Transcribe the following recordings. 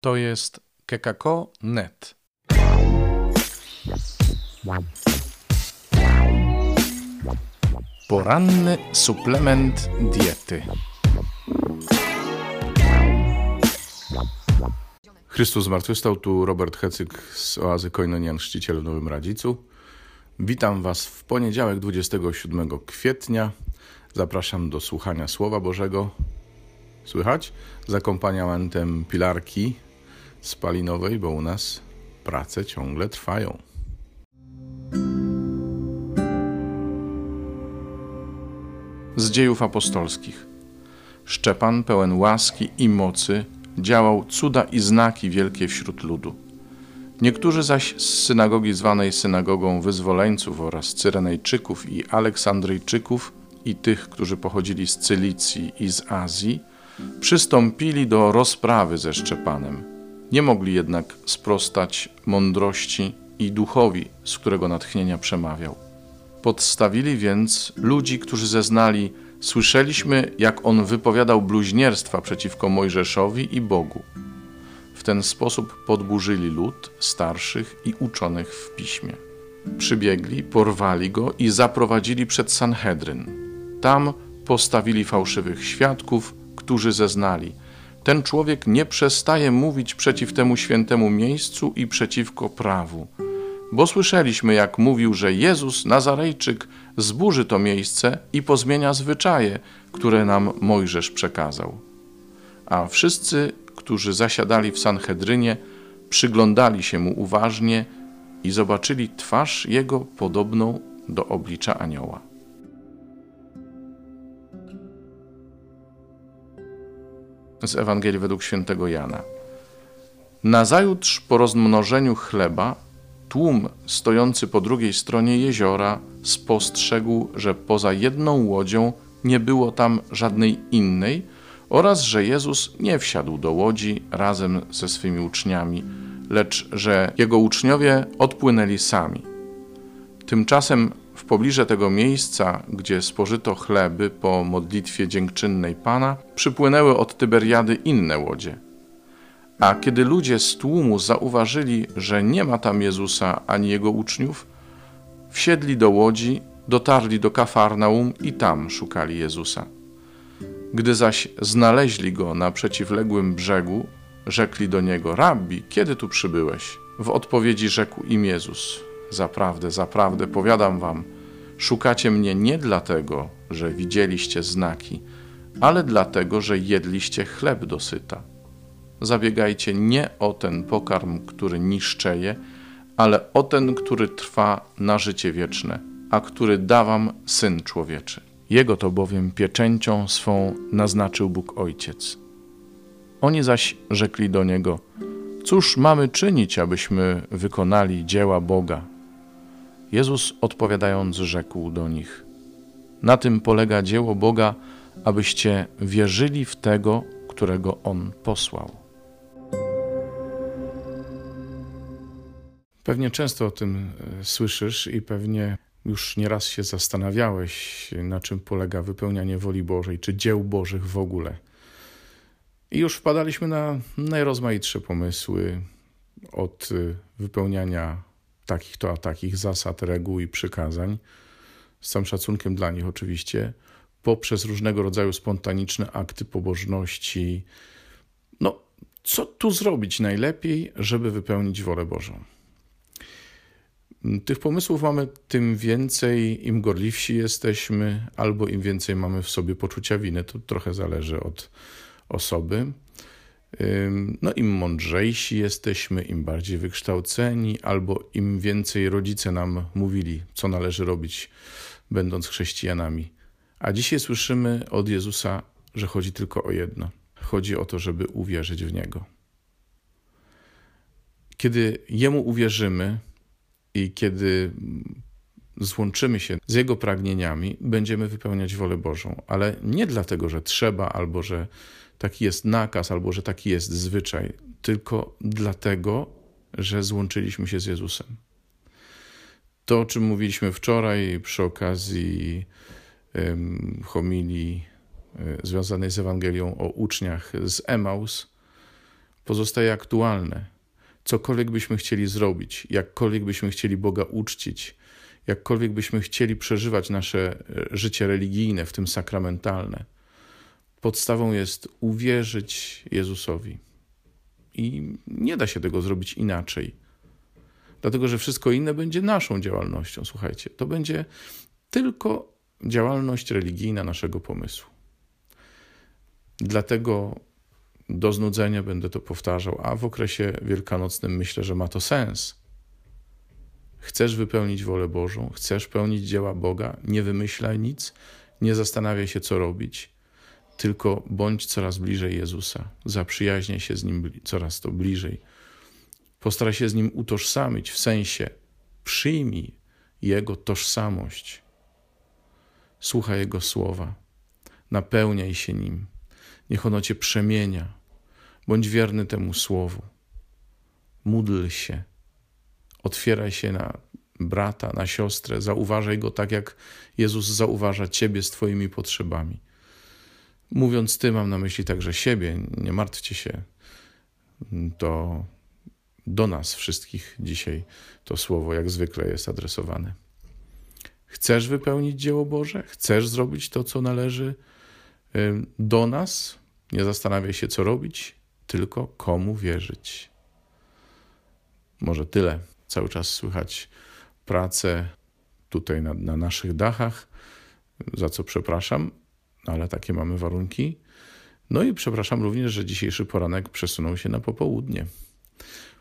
To jest kekako.net. Poranny suplement diety. Chrystus zmartwychwstał, tu Robert Hecyk z oazy Koinonian Chrzciciel w Nowym Radzicu. Witam Was w poniedziałek 27 kwietnia. Zapraszam do słuchania Słowa Bożego. Słychać? Z akompaniamentem pilarki spalinowej, bo u nas prace ciągle trwają. Z dziejów apostolskich. Szczepan, pełen łaski i mocy, działał cuda i znaki wielkie wśród ludu. Niektórzy zaś z synagogi zwanej synagogą wyzwoleńców oraz Cyrenejczyków i Aleksandryjczyków i tych, którzy pochodzili z Cylicji i z Azji, przystąpili do rozprawy ze Szczepanem. Nie mogli jednak sprostać mądrości i duchowi, z którego natchnienia przemawiał. Podstawili więc ludzi, którzy zeznali: Słyszeliśmy, jak on wypowiadał bluźnierstwa przeciwko Mojżeszowi i Bogu. W ten sposób podburzyli lud, starszych i uczonych w piśmie. Przybiegli, porwali go i zaprowadzili przed Sanhedryn. Tam postawili fałszywych świadków, którzy zeznali: Ten człowiek nie przestaje mówić przeciw temu świętemu miejscu i przeciwko prawu. Bo słyszeliśmy, jak mówił, że Jezus Nazarejczyk zburzy to miejsce i pozmienia zwyczaje, które nam Mojżesz przekazał. A wszyscy, którzy zasiadali w Sanhedrynie, przyglądali się mu uważnie i zobaczyli twarz jego podobną do oblicza anioła. Z Ewangelii według świętego Jana. Nazajutrz po rozmnożeniu chleba tłum stojący po drugiej stronie jeziora spostrzegł, że poza jedną łodzią nie było tam żadnej innej oraz że Jezus nie wsiadł do łodzi razem ze swymi uczniami, lecz że jego uczniowie odpłynęli sami. Tymczasem pobliże tego miejsca, gdzie spożyto chleby po modlitwie dziękczynnej Pana, przypłynęły od Tyberiady inne łodzie. A kiedy ludzie z tłumu zauważyli, że nie ma tam Jezusa ani jego uczniów, wsiedli do łodzi, dotarli do Kafarnaum i tam szukali Jezusa. Gdy zaś znaleźli go na przeciwległym brzegu, rzekli do niego: Rabbi, kiedy tu przybyłeś? W odpowiedzi rzekł im Jezus: Zaprawdę, zaprawdę, powiadam wam, szukacie mnie nie dlatego, że widzieliście znaki, ale dlatego, że jedliście chleb dosyta. Zabiegajcie nie o ten pokarm, który niszczeje, ale o ten, który trwa na życie wieczne, a który da wam Syn Człowieczy. Jego to bowiem pieczęcią swą naznaczył Bóg Ojciec. Oni zaś rzekli do Niego, cóż mamy czynić, abyśmy wykonali dzieła Boga? Jezus odpowiadając rzekł do nich: Na tym polega dzieło Boga, abyście wierzyli w tego, którego On posłał. Pewnie często o tym e, słyszysz i pewnie już nieraz się zastanawiałeś, na czym polega wypełnianie woli Bożej, czy dzieł Bożych w ogóle. I już wpadaliśmy na najrozmaitsze pomysły, od e, wypełniania takich to a takich zasad, reguł i przykazań, z całym szacunkiem dla nich oczywiście, poprzez różnego rodzaju spontaniczne akty pobożności. No, co tu zrobić najlepiej, żeby wypełnić wolę Bożą? Tych pomysłów mamy tym więcej, im gorliwsi jesteśmy, albo im więcej mamy w sobie poczucia winy. To trochę zależy od osoby. No, im mądrzejsi jesteśmy, im bardziej wykształceni, albo im więcej rodzice nam mówili, co należy robić, będąc chrześcijanami. A dzisiaj słyszymy od Jezusa, że chodzi tylko o jedno: chodzi o to, żeby uwierzyć w Niego. Kiedy Jemu uwierzymy i kiedy złączymy się z Jego pragnieniami, będziemy wypełniać wolę Bożą, ale nie dlatego, że trzeba albo że taki jest nakaz, albo że taki jest zwyczaj, tylko dlatego, że złączyliśmy się z Jezusem. To, o czym mówiliśmy wczoraj przy okazji homilii e, związanej z Ewangelią o uczniach z Emaus, pozostaje aktualne. Cokolwiek byśmy chcieli zrobić, jakkolwiek byśmy chcieli Boga uczcić, jakkolwiek byśmy chcieli przeżywać nasze e, życie religijne, w tym sakramentalne, podstawą jest uwierzyć Jezusowi. I nie da się tego zrobić inaczej. Dlatego, że wszystko inne będzie naszą działalnością. Słuchajcie, to będzie tylko działalność religijna naszego pomysłu. Dlatego do znudzenia będę to powtarzał, a w okresie wielkanocnym myślę, że ma to sens. Chcesz wypełnić wolę Bożą, chcesz pełnić dzieła Boga, nie wymyślaj nic, nie zastanawiaj się, co robić, tylko bądź coraz bliżej Jezusa, zaprzyjaźniaj się z Nim coraz to bliżej. Postaraj się z Nim utożsamić, w sensie przyjmij Jego tożsamość. Słuchaj Jego słowa, napełniaj się Nim, niech ono Cię przemienia. Bądź wierny temu słowu. Módl się, otwieraj się na brata, na siostrę, zauważaj go tak, jak Jezus zauważa Ciebie z Twoimi potrzebami. Mówiąc Ty, mam na myśli także siebie, nie martwcie się. To do nas wszystkich dzisiaj to słowo, jak zwykle, jest adresowane. Chcesz wypełnić dzieło Boże? Chcesz zrobić to, co należy do nas? Nie zastanawiaj się, co robić, tylko komu wierzyć. Może tyle. Cały czas słychać pracę tutaj na, na naszych dachach, za co przepraszam, ale takie mamy warunki. No i przepraszam również, że dzisiejszy poranek przesunął się na popołudnie.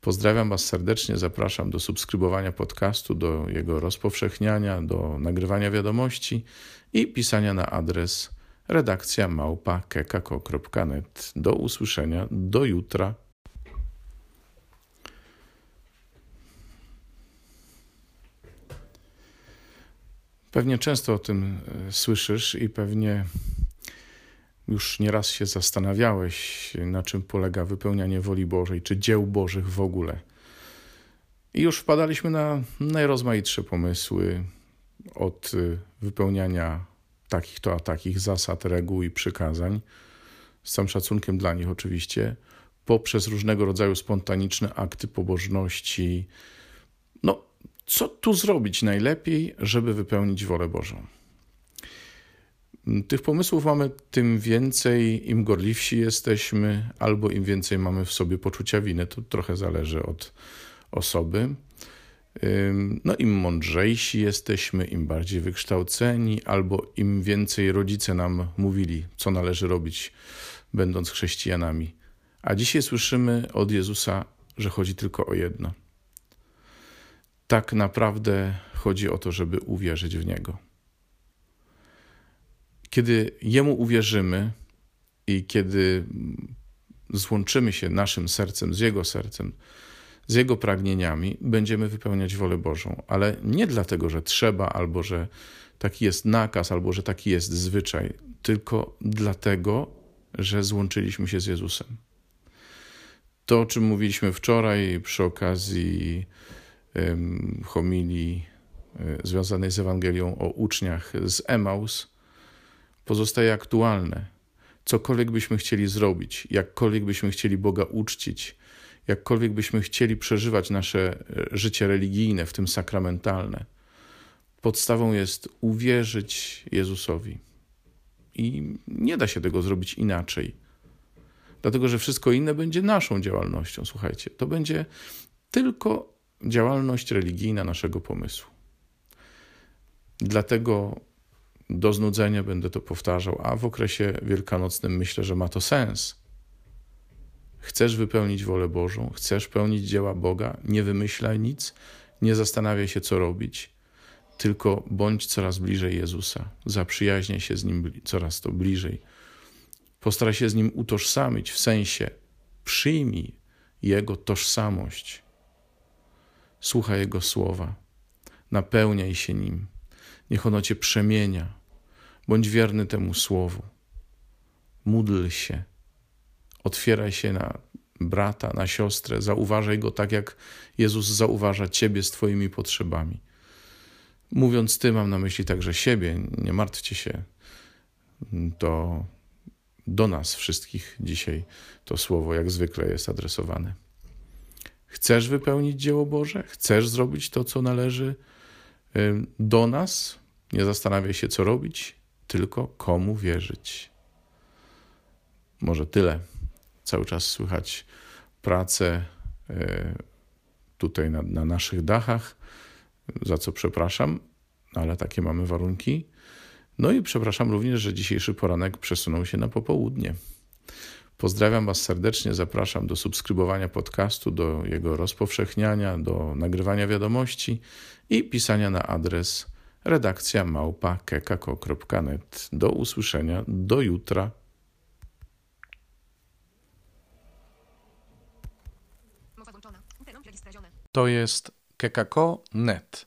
Pozdrawiam Was serdecznie, zapraszam do subskrybowania podcastu, do jego rozpowszechniania, do nagrywania wiadomości i pisania na adres redakcja małpa. Do usłyszenia, do jutra. Pewnie często o tym e, słyszysz i pewnie już nieraz się zastanawiałeś, na czym polega wypełnianie woli Bożej, czy dzieł Bożych w ogóle. I już wpadaliśmy na najrozmaitsze pomysły od e, wypełniania takich to a takich zasad, reguł i przykazań, z całym szacunkiem dla nich oczywiście, poprzez różnego rodzaju spontaniczne akty pobożności. Co tu zrobić najlepiej, żeby wypełnić wolę Bożą? Tych pomysłów mamy tym więcej, im gorliwsi jesteśmy, albo im więcej mamy w sobie poczucia winy. To trochę zależy od osoby. No, im mądrzejsi jesteśmy, im bardziej wykształceni, albo im więcej rodzice nam mówili, co należy robić, będąc chrześcijanami. A dzisiaj słyszymy od Jezusa, że chodzi tylko o jedno. Tak naprawdę chodzi o to, żeby uwierzyć w Niego. Kiedy Jemu uwierzymy i kiedy złączymy się naszym sercem z Jego sercem, z Jego pragnieniami, będziemy wypełniać wolę Bożą. Ale nie dlatego, że trzeba, albo że taki jest nakaz, albo że taki jest zwyczaj, tylko dlatego, że złączyliśmy się z Jezusem. To, o czym mówiliśmy wczoraj przy okazji homilii um, związanej z Ewangelią o uczniach z Emaus, pozostaje aktualne. Cokolwiek byśmy chcieli zrobić, jakkolwiek byśmy chcieli Boga uczcić, jakkolwiek byśmy chcieli przeżywać nasze e, życie religijne, w tym sakramentalne, podstawą jest uwierzyć Jezusowi. I nie da się tego zrobić inaczej. Dlatego, że wszystko inne będzie naszą działalnością. Słuchajcie, to będzie tylko działalność religijna naszego pomysłu. Dlatego do znudzenia będę to powtarzał, a w okresie wielkanocnym myślę, że ma to sens Chcesz wypełnić wolę Bożą, chcesz pełnić dzieła Boga, nie wymyślaj nic, nie zastanawiaj się, co robić, tylko bądź coraz bliżej Jezusa, zaprzyjaźniaj się z Nim coraz to bliżej. Postaraj się z Nim utożsamić, w sensie przyjmij Jego tożsamość. Słuchaj Jego słowa, napełniaj się Nim, niech ono Cię przemienia. Bądź wierny temu słowu. Módl się Otwieraj się na brata, na siostrę, zauważaj go tak, jak Jezus zauważa Ciebie z Twoimi potrzebami. Mówiąc Ty, mam na myśli także siebie, nie martwcie się. To do nas wszystkich dzisiaj to słowo jak zwykle jest adresowane. Chcesz wypełnić dzieło Boże? Chcesz zrobić to, co należy do nas? Nie zastanawiaj się, co robić, tylko komu wierzyć. Może tyle. Cały czas słychać pracę e, tutaj na, na naszych dachach, za co przepraszam, ale takie mamy warunki. No i przepraszam również, że dzisiejszy poranek przesunął się na popołudnie. Pozdrawiam Was serdecznie, zapraszam do subskrybowania podcastu, do jego rozpowszechniania, do nagrywania wiadomości i pisania na adres redakcja małpa kekako.net. Do usłyszenia, do jutra. To jest kekako.net.